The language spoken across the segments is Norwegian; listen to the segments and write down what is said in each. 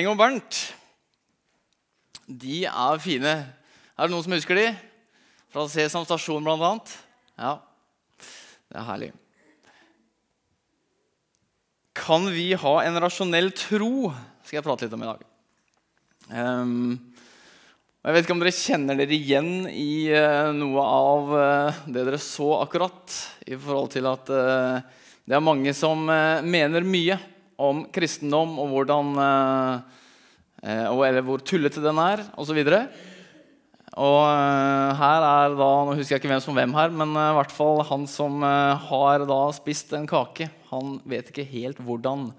Quisling og Bernt. De er fine. Er det noen som husker de? Fra Sesam stasjon, blant annet? Ja, det er herlig. Kan vi ha en rasjonell tro? skal jeg prate litt om i dag. Um, jeg vet ikke om dere kjenner dere igjen i uh, noe av uh, det dere så akkurat, i forhold til at uh, det er mange som mener mye om kristendom og hvordan Eller hvor tullete den er, osv. Og, og her er da Nå husker jeg ikke hvem som hvem her, men i hvert fall han som har da spist en kake, han vet ikke helt hvordan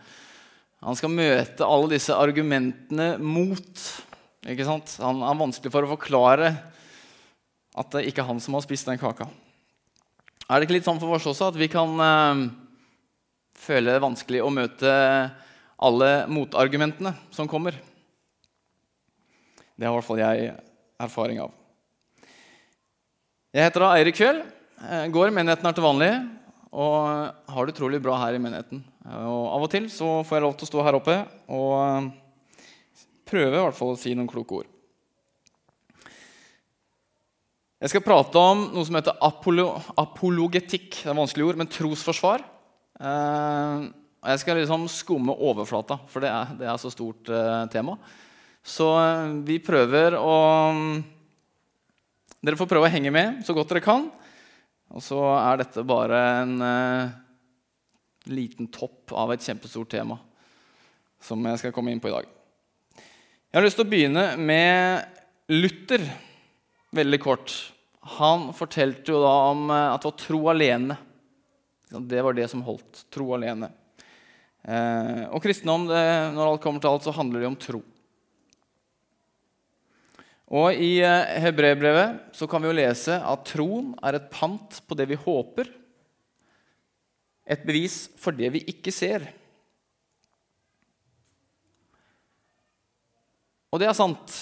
han skal møte alle disse argumentene mot. Ikke sant? Han er vanskelig for å forklare at det ikke er han som har spist den kaka. Er det ikke litt sånn for oss også at vi kan uh, føle det vanskelig å møte alle motargumentene som kommer? Det har i hvert fall jeg erfaring av. Jeg heter da Eirik Fjell. Går i menigheten her til vanlig og har det utrolig bra her i menigheten. Og Av og til så får jeg lov til å stå her oppe og prøve i hvert fall å si noen kloke ord. Jeg skal prate om noe som heter apolo apologetikk. Det er vanskelig ord, men trosforsvar. Eh, jeg skal liksom skumme overflata, for det er, det er så stort eh, tema. Så eh, vi prøver å Dere får prøve å henge med så godt dere kan. Og så er dette bare en liten topp av et kjempestort tema som jeg skal komme inn på i dag. Jeg har lyst til å begynne med Luther, veldig kort. Han fortalte jo da om at det var tro alene. Det var det som holdt. Tro alene. Eh, og kristendom, det, når alt kommer til alt, så handler det om tro. Og I eh, Hebrebrevet så kan vi jo lese at troen er et pant på det vi håper, et bevis for det vi ikke ser. Og det er sant.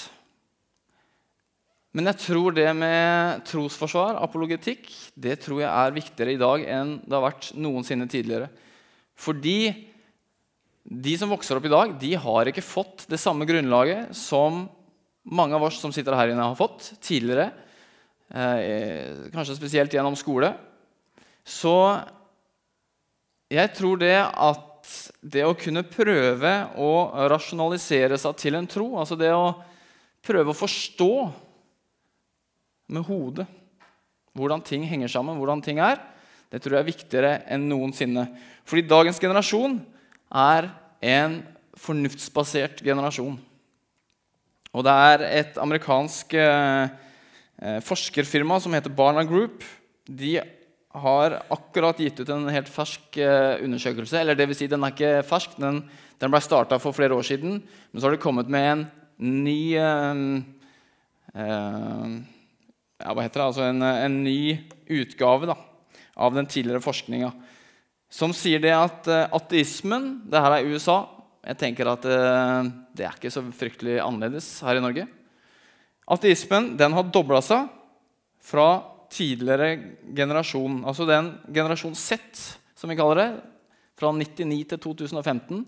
Men jeg tror det med trosforsvar, apologetikk, det tror jeg er viktigere i dag enn det har vært noensinne tidligere. Fordi de som vokser opp i dag, de har ikke fått det samme grunnlaget som mange av oss som sitter her inne, har fått tidligere. Eh, kanskje spesielt gjennom skole. Så jeg tror det at det å kunne prøve å rasjonalisere seg til en tro, altså det å prøve å forstå med hodet hvordan ting henger sammen, hvordan ting er, det tror jeg er viktigere enn noensinne. Fordi dagens generasjon er en fornuftsbasert generasjon. Og det er et amerikansk eh, eh, forskerfirma som heter Barna Group. De har akkurat gitt ut en helt fersk eh, undersøkelse. Eller det vil si, den er ikke fersk, den, den ble starta for flere år siden. Men så har de kommet med en ny eh, ja, hva heter det? Altså en, en ny utgave da, av den tidligere forskninga. Som sier det at eh, ateismen Det her er USA. Jeg tenker at eh, det er ikke så fryktelig annerledes her i Norge. Ateismen den har dobla seg fra tidligere generasjon. Altså den generasjon Z, som vi kaller det, fra 99 til 2015.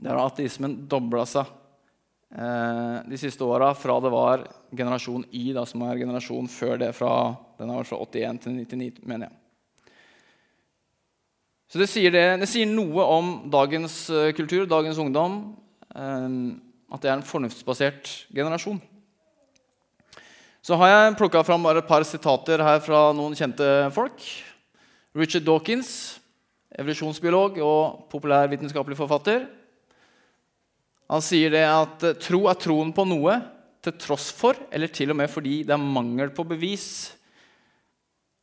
Der har ateismen dobla seg eh, de siste åra fra det var generasjon I, da, som er generasjon før det. Fra, den er fra 81 til 99, mener jeg. Så det sier, det, det sier, noe om dagens eh, kultur, dagens ungdom, eh, at det er en fornuftsbasert generasjon. Så har jeg plukka fram bare et par sitater her fra noen kjente folk. Richard Dawkins, evolusjonsbiolog og populærvitenskapelig forfatter. Han sier det at eh, tro er troen på noe til tross for, eller til og med fordi det er mangel på bevis.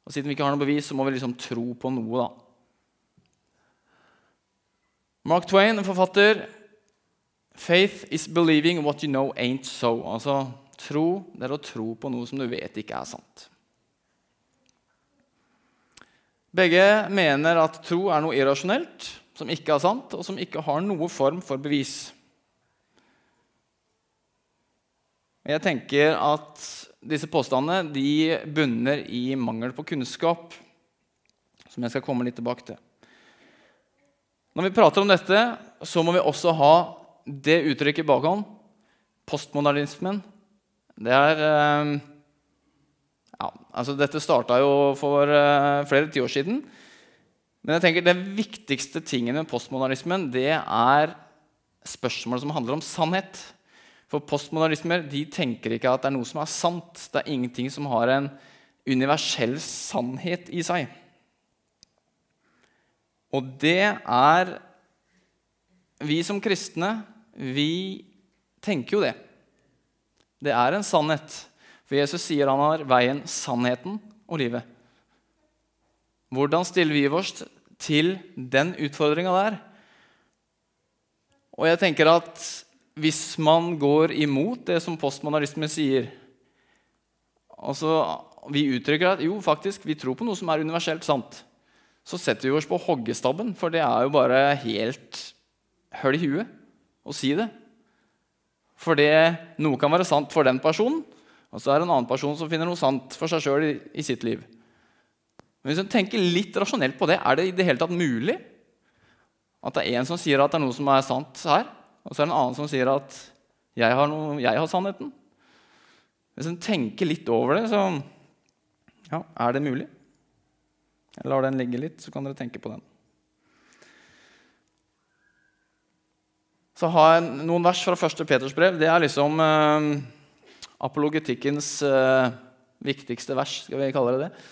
Og Siden vi ikke har noe bevis, så må vi liksom tro på noe. da. Mark Twain, forfatter. Faith is believing what you know ain't so. Altså, Tro det er å tro på noe som du vet ikke er sant. Begge mener at tro er noe irrasjonelt, som ikke er sant, og som ikke har noe form for bevis. Jeg tenker at disse påstandene de bunner i mangel på kunnskap, som jeg skal komme litt tilbake til. Når vi prater om dette, så må vi også ha det uttrykket bakom, postmodernismen, det er eh, ja, altså Dette starta jo for eh, flere tiår siden. Men jeg tenker den viktigste tingen med postmodernismen det er spørsmålet som handler om sannhet. For postmodernismer de tenker ikke at det er noe som er sant. Det er ingenting som har en universell sannhet i seg. Og det er Vi som kristne, vi tenker jo det. Det er en sannhet. For Jesus sier han har veien, sannheten og livet. Hvordan stiller vi oss til den utfordringa der? Og jeg tenker at hvis man går imot det som postmodernisme sier altså Vi uttrykker at jo, faktisk, vi tror på noe som er universelt sant. Så setter vi oss på hoggestabben, for det er jo bare helt høl i huet å si det. Fordi noe kan være sant for den personen, og så er det en annen person som finner noe sant for seg sjøl i, i, sitt liv. Men hvis en tenker litt rasjonelt på det, er det i det hele tatt mulig at det er en som sier at det er noe som er sant her, og så er det en annen som sier at jeg har, noe, jeg har sannheten? Hvis en tenker litt over det, så ja, er det mulig? Jeg lar den ligge litt, så kan dere tenke på den. Så har jeg noen vers fra første Peters brev. Det er liksom eh, apologetikkens eh, viktigste vers, skal vi kalle det det?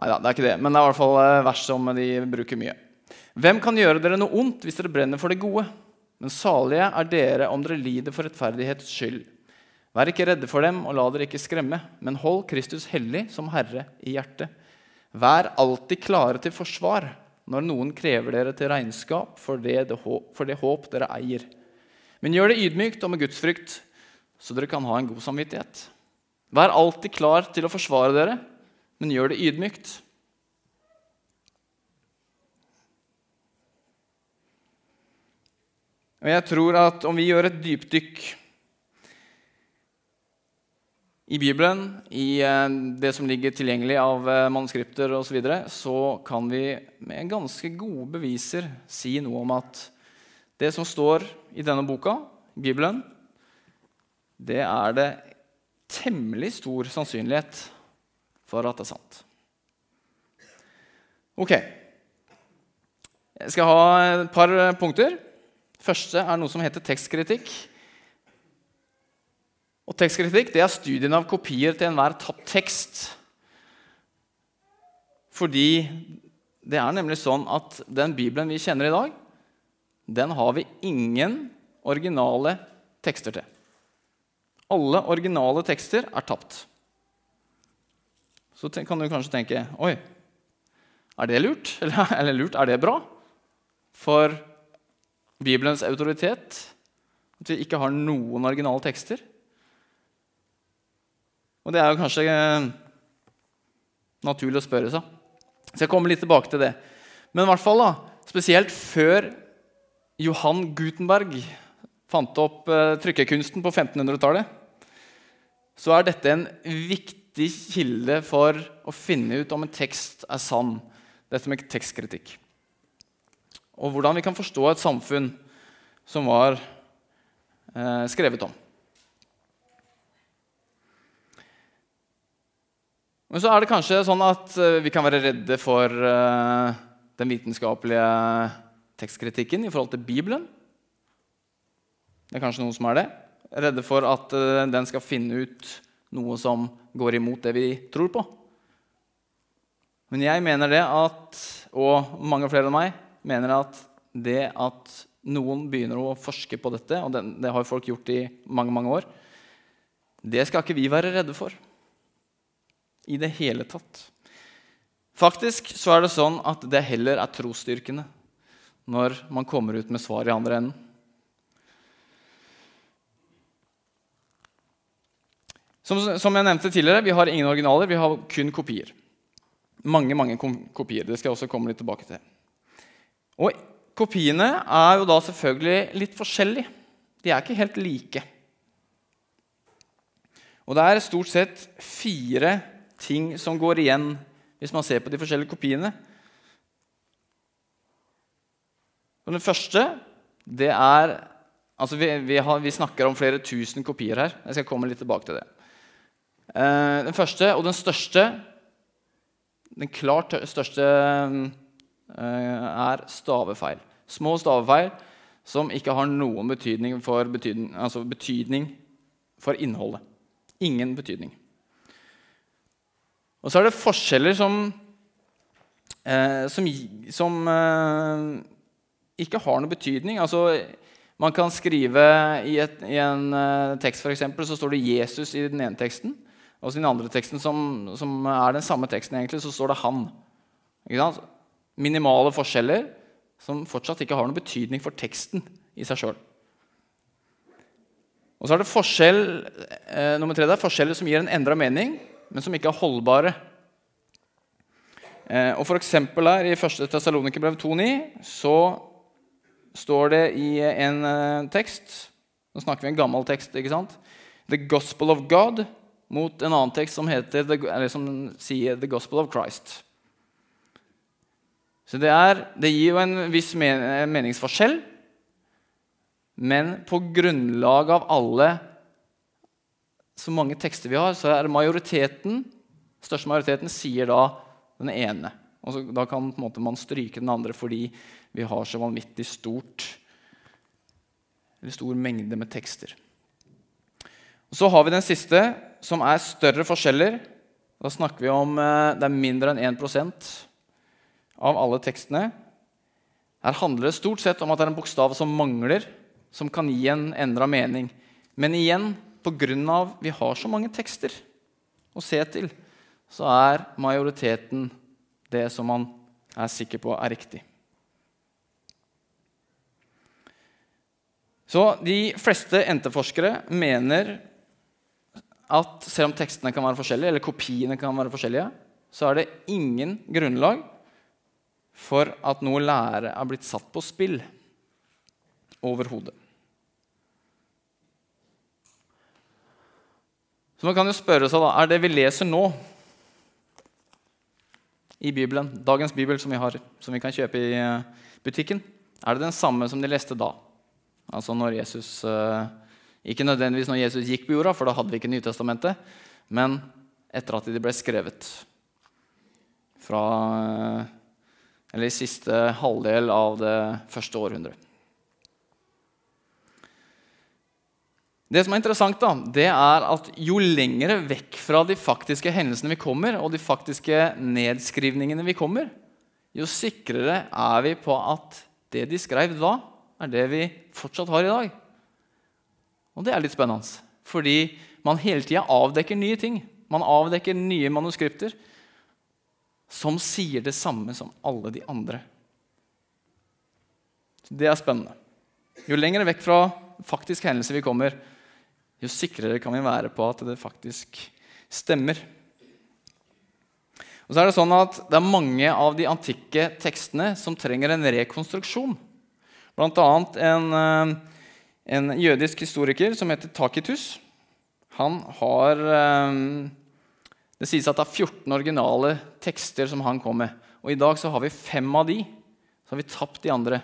Nei da, det er ikke det, men det er i hvert fall eh, vers som de bruker mye. Hvem kan gjøre dere noe ondt hvis dere brenner for det gode? Men salige er dere om dere lider for rettferdighets skyld. Vær ikke redde for dem, og la dere ikke skremme, men hold Kristus hellig som Herre i hjertet. Vær alltid klare til forsvar når noen krever dere til regnskap for det, for det håp dere eier. Men gjør det ydmykt og med gudsfrykt, så dere kan ha en god samvittighet. Vær alltid klar til å forsvare dere, men gjør det ydmykt. Og jeg tror at om vi gjør et dypdykk i Bibelen, i eh, det som ligger tilgjengelig av eh, manuskripter osv., så, videre, så kan vi med ganske gode beviser si noe om at det som står i denne boka, Bibelen, det er det temmelig stor sannsynlighet for at det er sant. Ok. Jeg skal ha et par punkter. Første er noe som heter tekstkritikk. Og Tekstkritikk det er studien av kopier til enhver tapt tekst. Fordi det er nemlig sånn at den Bibelen vi kjenner i dag, den har vi ingen originale tekster til. Alle originale tekster er tapt. Så kan du kanskje tenke Oi, er det lurt? Eller, eller lurt, er det bra for Bibelens autoritet at vi ikke har noen originale tekster? Og det er jo kanskje eh, naturlig å spørre seg. Så jeg kommer litt tilbake til det. Men i hvert fall da, spesielt før Johan Gutenberg fant opp uh, trykkekunsten på 1500-tallet, så er dette en viktig kilde for å finne ut om en tekst er sann. Dette med tekstkritikk. Og hvordan vi kan forstå et samfunn som var eh, skrevet om. Men så er det kanskje sånn at eh, vi kan være redde for eh, den vitenskapelige tekstkritikken i forhold til Bibelen. Det er kanskje noen som er det. Redde for at eh, den skal finne ut noe som går imot det vi tror på. Men jeg mener det at, og mange flere enn meg, mener at det at noen begynner å forske på dette, og det, det har folk gjort i mange, mange år, det skal ikke vi være redde for i det hele tatt. Faktisk så er det sånn at det heller er trosstyrkende når man kommer ut med svar i andre enden. Som, som, jeg nevnte tidligere, Vi har ingen originaler, vi har kun kopier. Mange mange kopier. Det skal jeg også komme litt tilbake til. Og Kopiene er jo da selvfølgelig litt forskjellige. De er ikke helt like. Og det er stort sett fire ting som går igjen hvis man ser på de forskjellige kopiene. Og den første det er Altså, vi, vi, har, vi, snakker om flere tusen kopier her. Jeg skal komme litt tilbake til det. Eh, den første og den største, den klart største, eh, er stavefeil. Små stavefeil som ikke har noen betydning for, betydning, altså betydning for innholdet. Ingen betydning. Og så er det forskjeller som, eh, som, som eh, ikke har noe betydning. Altså, man kan skrive i, et, i en eh, tekst for eksempel, så står det 'Jesus' i den ene teksten. Og i den andre teksten, som, som, er den samme teksten, egentlig, så står det 'han'. Minimale forskjeller som fortsatt ikke har noen betydning for teksten i seg sjøl. Og så er det forskjell, eh, nummer tre, det er forskjeller som gir en endra mening, men som ikke er holdbare. Eh, og for her I 1. Tessalonikerbrev 2,9 så står det i en eh, tekst Nå snakker vi en gammel tekst. ikke sant? The Gospel of God mot en annen tekst som, heter, som sier The Gospel of Christ. Så det, er, det gir jo en viss meningsforskjell, men på grunnlag av alle så mange tekster vi har, så er majoriteten største majoriteten sier da den ene. Og så, da kan måte, man stryke den andre fordi vi har så vanvittig stort stor mengde med tekster. Og så har vi den siste, som er større forskjeller. Da snakker vi om eh, det er mindre enn 1 av alle tekstene. Her handler det stort sett om at det er en bokstav som mangler, som kan gi en endra mening. Men igjen, pga. vi har så mange tekster å se til, så er majoriteten det som man er sikker på er riktig. Så de fleste NT-forskere mener at selv om tekstene kan være forskjellige, eller kopiene kan være forskjellige, så er det ingen grunnlag for at noe lære er blitt satt på spill overhodet. Så man kan jo spørre seg da, er det vi leser nå i Bibelen, dagens bibel som vi, har, som vi kan kjøpe i eh, butikken, er det den samme som de leste da? Altså når Jesus eh, Ikke nødvendigvis når Jesus gikk på jorda, for da hadde vi ikke Nytestamentet, men etter at de ble skrevet. Fra eh, Eller i siste halvdel av det første århundret. Det som er interessant, da, det er at jo lengre vekk fra de faktiske hendelsene vi kommer, og de faktiske nedskrivningene vi kommer, jo sikrere er vi på at det de skrev da, er det vi fortsatt har i dag. Og det er litt spennende, fordi man hele tida avdekker nye ting. Man avdekker nye manuskripter som sier det samme som alle de andre. Det er spennende. Jo lenger vekk fra faktisk hendelse vi kommer, jo sikrere kan vi være på at det faktisk stemmer. Og så er Det sånn at det er mange av de antikke tekstene som trenger en rekonstruksjon. Blant annet en, eh, en jødisk historiker som heter Takitus. Han har eh, Det sies at det er 14 originale tekster som han kom med. Og i dag så har vi fem av de. Så har vi tapt de andre.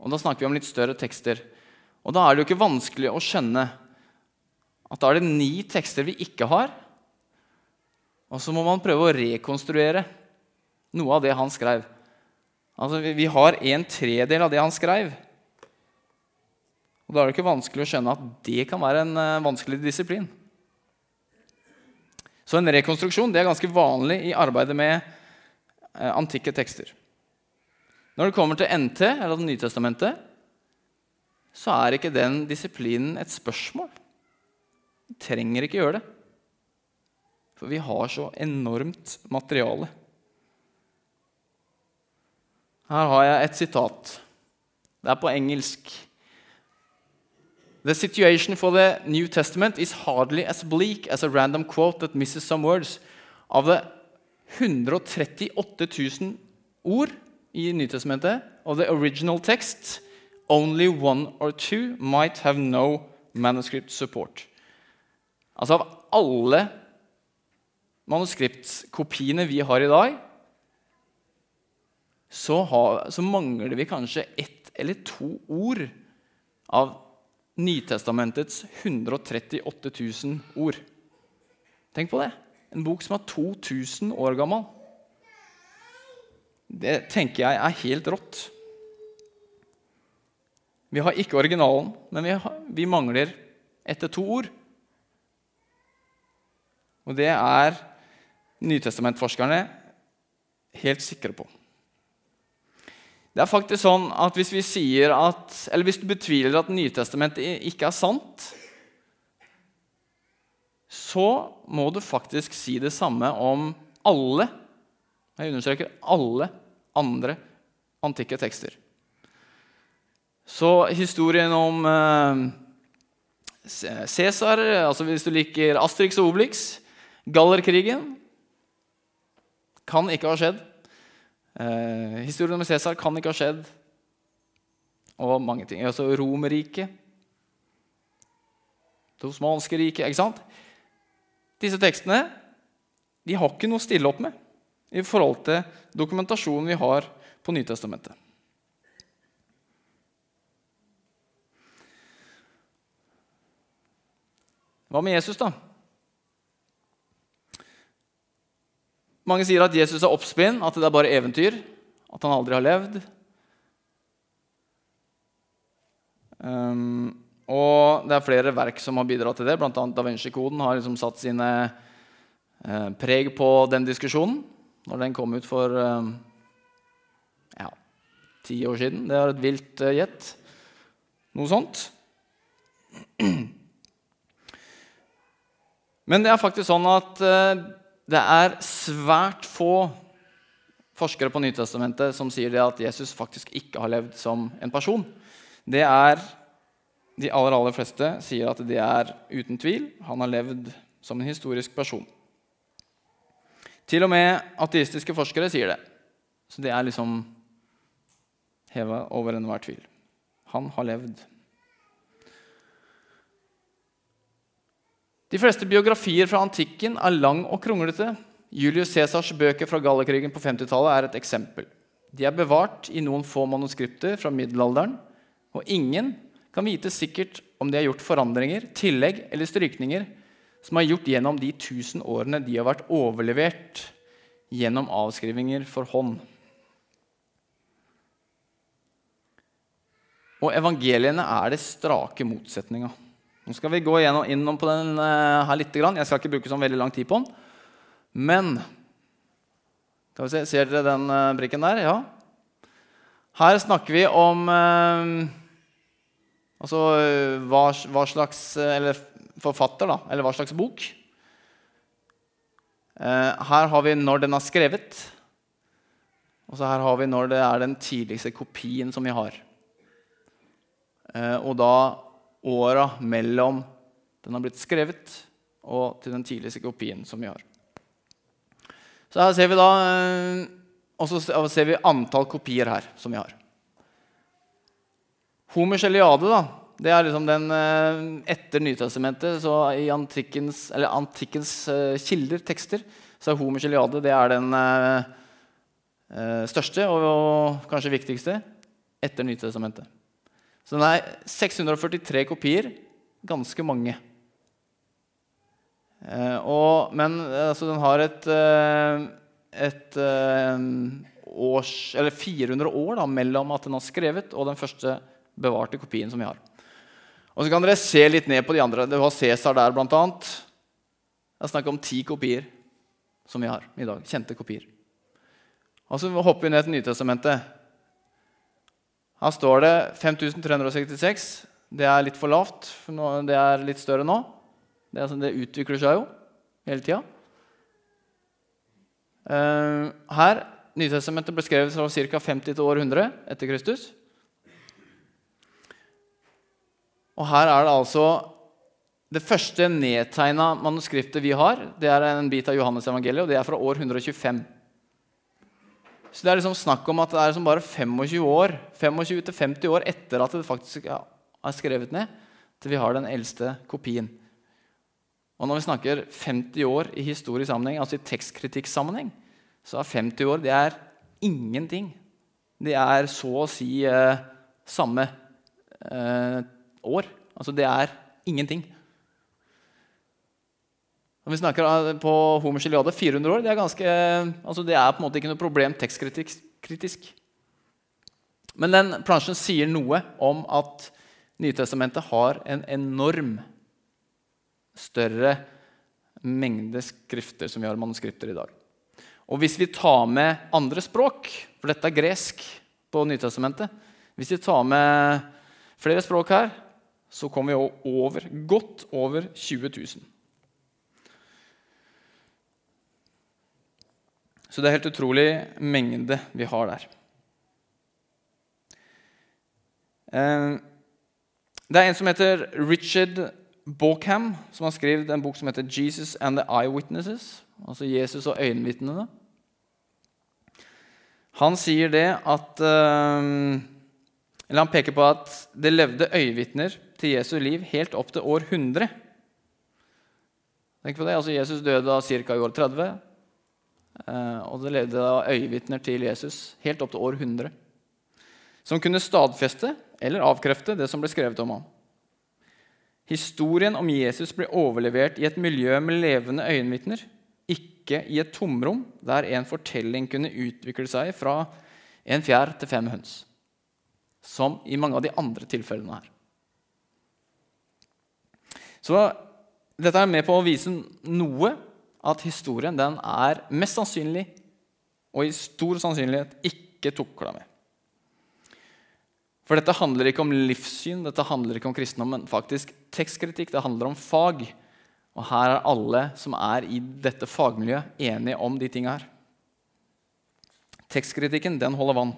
Og da snakker vi om litt større tekster. Og da er det jo ikke vanskelig å skjønne at da er det ni tekster vi ikke har. Og så må man prøve å rekonstruere noe av det han skrev. Altså, Vi har en tredel av det han skrev. Og Da er det ikke vanskelig å skjønne at det kan være en uh, vanskelig disiplin. Så en rekonstruksjon det er ganske vanlig i arbeidet med uh, antikke tekster. Når det kommer til NT, eller Det nye testamentet, så er ikke den disiplinen et spørsmål. Vi trenger ikke gjøre det. For vi har så enormt materiale. Her har jeg et sitat. Det er på engelsk. The situation for the New Testament is hardly as bleak as a random quote that misses some words. Av det 138 000 ord i Nytestamentet, og the original text Only one or two might have no manuscript support. Altså av alle manuskriptkopiene vi har i dag, så, har, så, mangler vi kanskje ett eller to ord av Nytestamentets 138 000 ord. Tenk på det. En bok som er 2000 år gammel. Det tenker jeg er helt rått. Vi har ikke originalen, men vi, har, vi mangler etter to ord. Og det er Nytestamentforskerne helt sikre på. Det er faktisk sånn at Hvis vi sier at, eller hvis du betviler at Nytestamentet ikke er sant, så må du faktisk si det samme om alle jeg understreker alle andre antikke tekster. Så historien om eh, Cæsar, altså hvis du liker Astrix og Obelix, Gallerkrigen kan ikke ha skjedd. Eh, historien om Cæsar kan ikke ha skjedd. Og mange ting. Altså Romerriket. Det osmanske riket. Ikke sant? Disse tekstene de har ikke noe å stille opp med i forhold til dokumentasjonen vi har på Nytestamentet. Hva med Jesus, da? Mange sier at Jesus er oppspinn, at det er bare eventyr, at han aldri har levd. Um, og det er flere verk som har bidratt til det. Blant annet Da Vinci-koden har liksom satt sine uh, preg på den diskusjonen når den kom ut for uh, ja, ti år siden. Det er et vilt uh, gjett. Noe sånt. Men det er faktisk sånn at det er svært få forskere på Nytestamentet som sier at Jesus faktisk ikke har levd som en person. Det er De aller, aller fleste sier at det er uten tvil. Han har levd som en historisk person. Til og med ateistiske forskere sier det. Så det er liksom heva over enhver tvil. Han har levd. De fleste biografier fra antikken er lang og kronglete. Julius Cæsars bøker fra Gallakrigen på 50-tallet er et eksempel. De er bevart i noen få manuskripter fra middelalderen, og ingen kan vite sikkert om de har gjort forandringer, tillegg eller strykninger som er gjort gjennom de tusen årene de har vært overlevert gjennom avskrivinger for hånd. Og evangeliene er det strake motsetninga. Nå skal vi gå innom på den eh, her litt. Jeg skal ikke bruke så veldig lang tid på den. Men se, Ser dere den eh, brikken der? Ja. Her snakker vi om eh, altså, hva, hva, slags eller forfatter, da, eller hva slags bok. Her har vi når den er skrevet. Og så her har vi når det er den tidligste kopien som vi har. Og da åra mellom den har blitt skrevet, og til den tidligste kopien som vi har. Så her ser vi da eh, Og så ser vi antall kopier her som vi har. Homers Eliade da, det er liksom den eh, etter Nytestamentet. Så i antikkens, antikkens eh, kilder, tekster, så er Homers Eliade det er den største og, og kanskje viktigste etter Nytestamentet. Så den er 643 kopier. Ganske mange. Eh, og, men altså, den har et, eh, et eh, års, eller 400 år da, mellom at den har skrevet, og den første bevarte kopien som vi har. Og så kan dere se litt ned på de andre. Du har Cæsar der, blant annet. Det er snakk om ti kopier som vi har i dag. Kjente kopier. Og så hopper vi ned til Nytestamentet. Her står det 5366. Det er litt for lavt. For det er litt større nå. Det, altså, det utvikler seg jo hele tida. Uh, her Nytestamentet ble skrevet fra ca. 50 til år 100 etter Kristus. Og her er det altså Det første nedtegna manuskriptet vi har, det er en bit av Johannes evangeliet, og det er fra år 125. Så det er liksom snakk om at det er liksom bare 25 år, 25-50 år etter at det faktisk er skrevet ned, til vi har den eldste kopien. Og når vi snakker 50 år i historisk sammenheng, altså i tekstkritikksammenheng, så er 50 år det er ingenting. Det er så å si eh, samme eh, år. Altså Det er ingenting. Når vi snakker eh, på Homers Iliade 400 år, det er, ganske, altså det er på en måte ikke noe problem tekstkritisk. Men den plansjen sier noe om at Nytestamentet har en enorm større mengde skrifter som vi har manuskripter i dag. Og hvis vi tar med andre språk, for dette er gresk på Nytestamentet Hvis vi tar med flere språk her, så kommer vi over, godt over 20 000. Så det er helt utrolig mengde vi har der. Eh, det er en som heter Richard Bauckham, som har skrevet en bok som heter 'Jesus and the Eyewitnesses'. Altså Jesus og øyenvitnene. Han sier det at eh, Eller han peker på at det levde øyevitner til Jesu liv helt opp til år 100. Tenk på det, altså Jesus døde da ca. i år 30. Eh, og det levde da øyevitner til Jesus helt opp til år 100. Som kunne stadfeste eller avkrefte det som ble skrevet om ham. Historien om Jesus ble overlevert i et miljø med levende øyenvitner, ikke i et tomrom der en fortelling kunne utvikle seg fra en fjær til fem høns, som i mange av de andre tilfellene her. Så dette er med på å vise noe at historien den er mest sannsynlig og i stor sannsynlighet ikke tukla med. For dette handler ikke om livssyn, dette handler ikke om kristendom, men faktisk tekstkritikk. Det handler om fag. Og her er alle som er i dette fagmiljøet, enige om de tinga her. Tekstkritikken, den holder vann.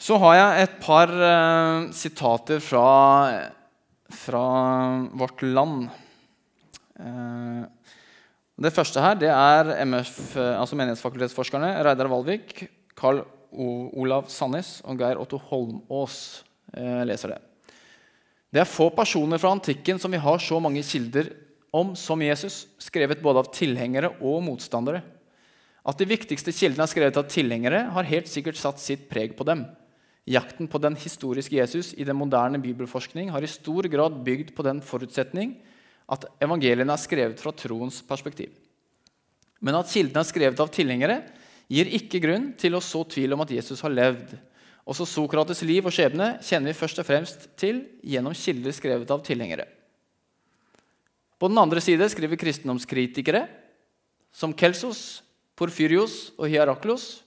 Så har jeg et par uh, sitater fra, fra, Vårt Land. Uh, det første her det er MF, altså menighetsfakultetsforskerne Reidar Valvik, Carl Olav Sandnes og Geir Otto Holmås eh, leser det. Det er få personer fra antikken som vi har så mange kilder om som Jesus, skrevet både av tilhengere og motstandere. At de viktigste kildene er skrevet av tilhengere, har helt sikkert satt sitt preg på dem. Jakten på den historiske Jesus i den moderne bibelforskning har i stor grad bygd på den forutsetning at evangeliene er skrevet fra troens perspektiv. Men at kildene er skrevet av tilhengere, gir ikke grunn til å så tvil om at Jesus har levd. Også Sokrates' liv og skjebne kjenner vi først og fremst til gjennom kilder skrevet av tilhengere. På den andre side skriver kristendomskritikere som Kelsos, Porfyrios og Hieraklos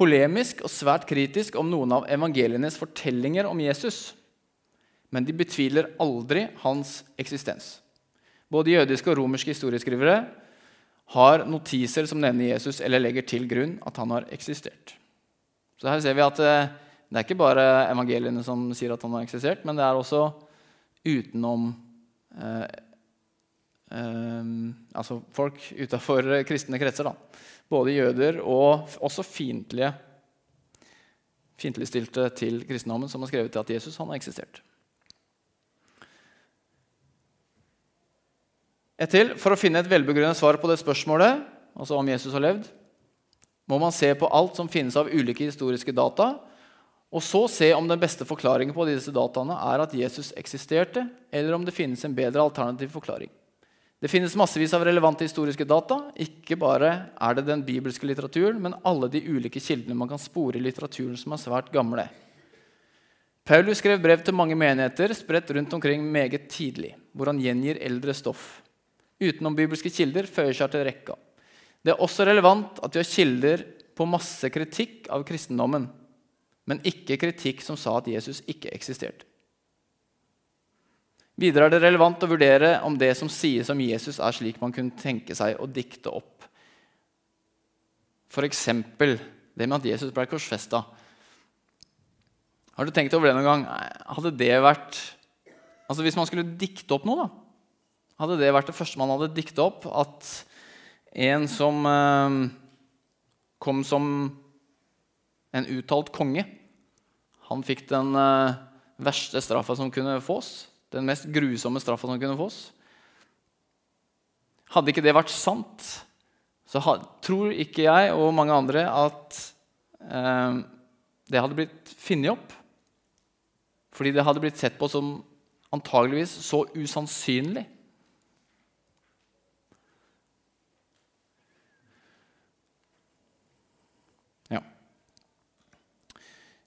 polemisk og svært kritisk om noen av evangelienes fortellinger om Jesus. Men de betviler aldri hans eksistens. Både jødiske og romerske historieskrivere har notiser som nevner Jesus, eller legger til grunn at han har eksistert. Så her ser vi at eh, det er ikke bare evangeliene som sier at han har eksistert, men det er også utenom eh, eh, Altså folk utafor kristne kretser. Da. Både jøder og også fiendtlige fiendtligstilte til kristendommen, som har skrevet at Jesus han har eksistert. Et til, For å finne et velbegrunnet svar på det spørsmålet, altså om Jesus har levd, må man se på alt som finnes av ulike historiske data, og så se om den beste forklaringen på disse dataene er at Jesus eksisterte, eller om det finnes en bedre alternativ forklaring. Det finnes massevis av relevante historiske data. Ikke bare er det den bibelske litteraturen, men alle de ulike kildene man kan spore i litteraturen som er svært gamle. Paulus skrev brev til mange menigheter spredt rundt omkring meget tidlig, hvor han gjengir eldre stoff utenom bibelske kilder føyer seg til rekka. Det er også relevant at vi har kilder på masse kritikk av kristendommen, men ikke kritikk som sa at Jesus ikke eksisterte. Videre er det relevant å vurdere om det som sies om Jesus, er slik man kunne tenke seg å dikte opp. F.eks. det med at Jesus ble korsfesta. Har du tenkt over det noen gang? Hadde det vært Altså Hvis man skulle dikte opp noe, da, hadde det vært det første man hadde dikta opp, at en som eh, kom som en uttalt konge, han fikk den eh, verste straffa som kunne fås. Den mest grusomme straffa som kunne fås. Hadde ikke det vært sant, så tror ikke jeg og mange andre at eh, det hadde blitt funnet opp. fordi det hadde blitt sett på som antageligvis så usannsynlig.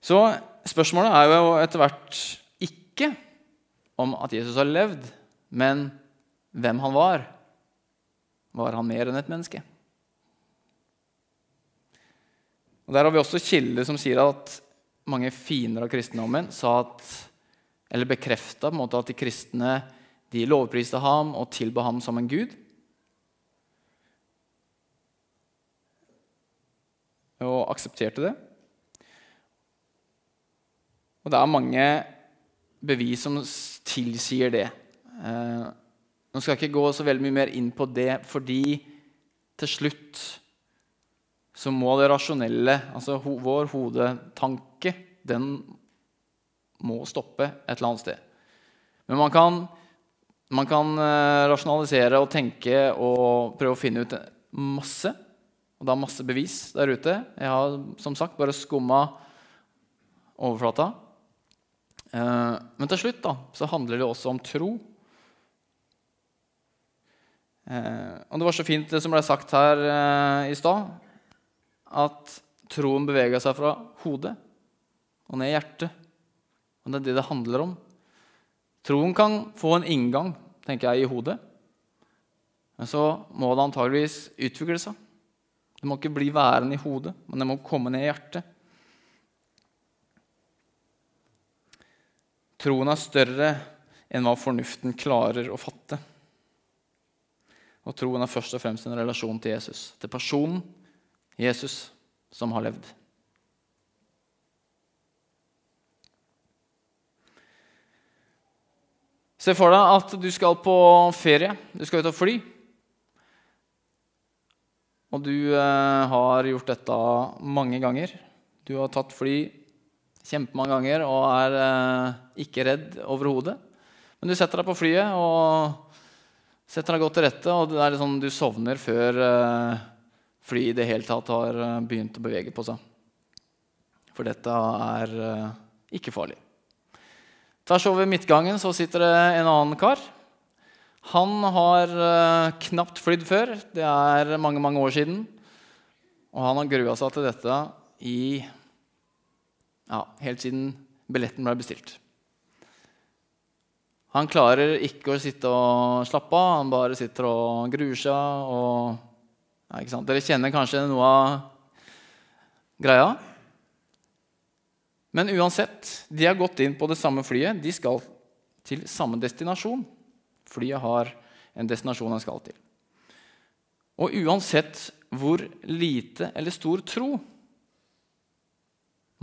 Så spørsmålet er jo etter hvert ikke om at Jesus har levd, men hvem han var. Var han mer enn et menneske? Og Der har vi også kilder som sier at mange fiender av kristendommen sa at, eller bekrefta at de kristne de lovpriste ham og tilba ham som en gud. Og aksepterte det. Og det er mange bevis som tilsier det. Eh, nå skal jeg ikke gå så veldig mye mer inn på det, fordi til slutt så må det rasjonelle, altså vår hodetanke, den må stoppe et eller annet sted. Men man kan, man kan uh, rasjonalisere og tenke og prøve å finne ut masse. Og det er masse bevis der ute. Jeg har som sagt bare skumma overflata. Uh, men til slutt da, så handler det også om tro. Uh, og det var så fint det som ble sagt her i stad at troen beveger seg fra hodet og ned i hjertet. Og det er det det handler om. Troen kan få en inngang tenker jeg, i hodet. Men så må det antageligvis utvikle seg. Det må ikke bli værende i hodet, men det må komme ned i hjertet. Troen er større enn hva fornuften klarer å fatte. Og troen er først og fremst en relasjon til Jesus, til personen Jesus som har levd. Se for deg at du skal på ferie. Du skal ut og fly. Og du eh, har gjort dette mange ganger. Du har tatt fly kjempemange ganger og er eh, ikke redd overhodet. Men du setter deg på flyet og setter deg godt til rette, og det er sånn du sovner før eh, flyet i det hele tatt har eh, begynt å bevege på seg. For dette er eh, ikke farlig. Tvers over midtgangen så sitter det en annen kar. Han har eh, knapt flydd før. Det er mange, mange år siden. Og han har grua seg til dette i ja, helt siden billetten ble bestilt. Han klarer ikke å sitte og slappe av. Han bare sitter og gruer seg og ja, Dere kjenner kanskje noe av greia. Men uansett, de har gått inn på det samme flyet. De skal til samme destinasjon. Flyet har en destinasjon den skal til. Og uansett hvor lite eller stor tro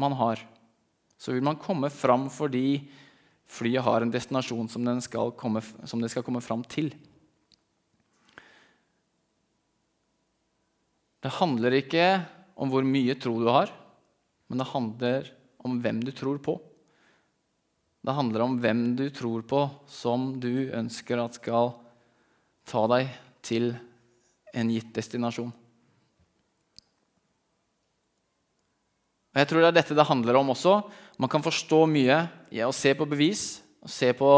man har, så vil man komme fram fordi flyet har en destinasjon som, skal komme, det skal komme fram til. Det handler ikke om hvor mye tro du har, men det handler om hvem du tror på. Det handler om hvem du tror på, som du ønsker at skal ta deg til en gitt destinasjon. Og Jeg tror det er dette det handler om også. Man kan forstå mye i å se på bevis, og se på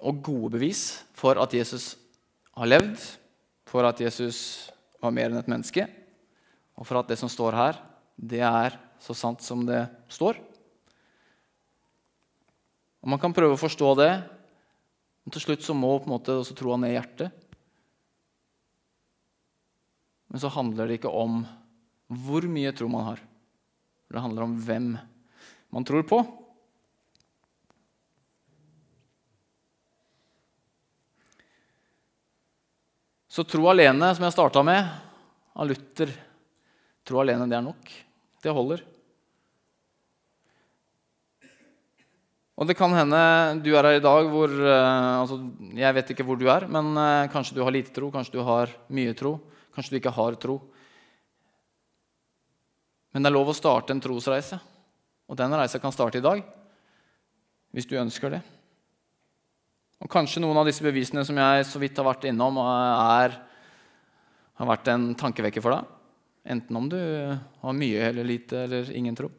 og gode bevis for at Jesus har levd, for at Jesus var mer enn et menneske, og for at det som står her, det er så sant som det står. Og Man kan prøve å forstå det, men til slutt så må på en måte også troa ned i hjertet. Men så handler det ikke om hvor mye tro man har. Det handler om hvem man tror på. Så tro alene, som jeg starta med, av Luther Tro alene, det er nok. Det holder. Og det kan hende du er her i dag hvor uh, altså, Jeg vet ikke hvor du er, men uh, kanskje du har lite tro, kanskje du har mye tro, kanskje du ikke har tro. Men det er lov å starte en trosreise. Og den reisa kan starte i dag, hvis du ønsker det. Og Kanskje noen av disse bevisene som jeg så vidt har vært innom, er, har vært en tankevekker for deg. Enten om du har mye eller lite eller ingen tro.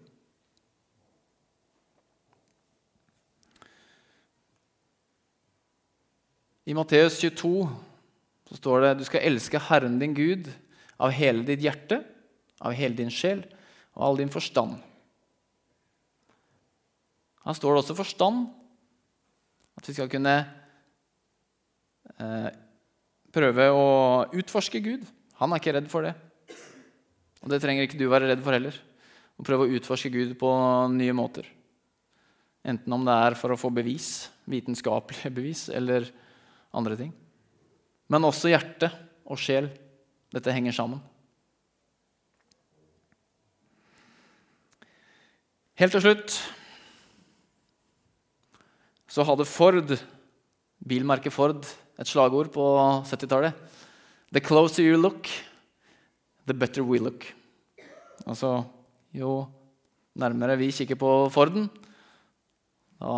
I Matteus 22 så står det du skal elske Herren din Gud av hele ditt hjerte, av hele din sjel, og all din forstand. Her står det også forstand. At vi skal kunne eh, prøve å utforske Gud. Han er ikke redd for det. Og det trenger ikke du være redd for heller. Å prøve å utforske Gud på nye måter. Enten om det er for å få bevis, vitenskapelige bevis, eller andre ting. Men også hjerte og sjel. Dette henger sammen. Helt til slutt så hadde Ford, bilmerket Ford, et slagord på 70-tallet. The closer you look, the better we look. Altså jo nærmere vi kikker på Forden, da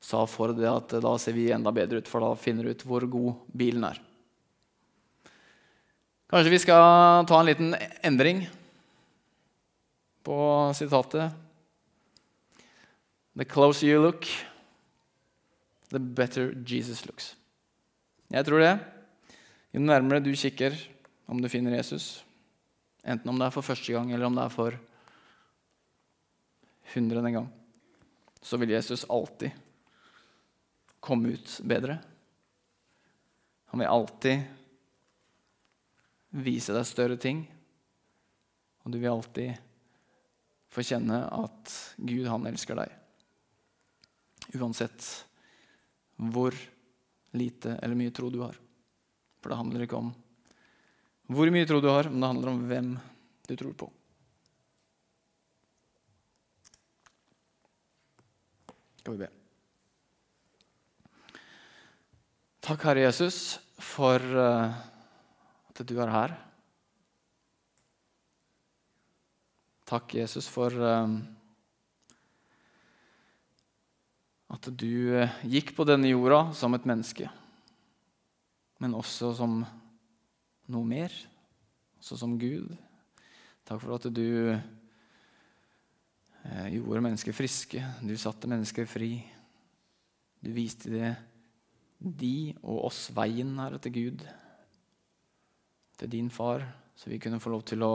sa Ford det at da ser vi enda bedre ut, for da finner du ut hvor god bilen er. Kanskje vi skal ta en liten endring på sitatet. The closer you look, the better Jesus looks. Jeg tror det. Jo nærmere du kikker om du finner Jesus, enten om det er for første gang eller om det er for hundrede gang, så vil Jesus alltid komme ut bedre. Han vil alltid vise deg større ting, og du vil alltid få kjenne at Gud, han elsker deg. Uansett hvor lite eller mye tro du har. For det handler ikke om hvor mye tro du har, men det handler om hvem du tror på. Skal vi be. Takk, Herre Jesus, for eh, at du er her. Takk, Jesus, for eh, at du eh, gikk på denne jorda som et menneske men også som noe mer, også som Gud. Takk for at du eh, gjorde mennesker friske, du satte mennesker fri. Du viste det, de og oss veien her til Gud, til din far, så vi kunne få lov til å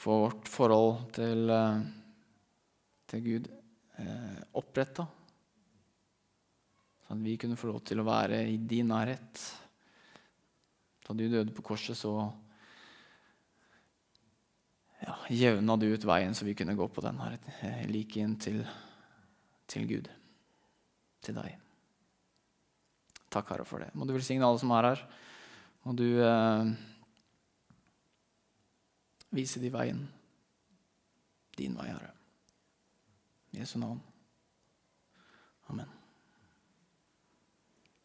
få vårt forhold til, eh, til Gud eh, oppretta. Sånn at vi kunne få lov til å være i din nærhet. Da du døde på korset, så ja, jevna du ut veien så vi kunne gå på den her, like inn til, til Gud, til deg. Takk, Herre, for det. Må du velsigne alle som er her. Må du eh, vise de veien. Din vei, Herre. Jesu navn. Amen.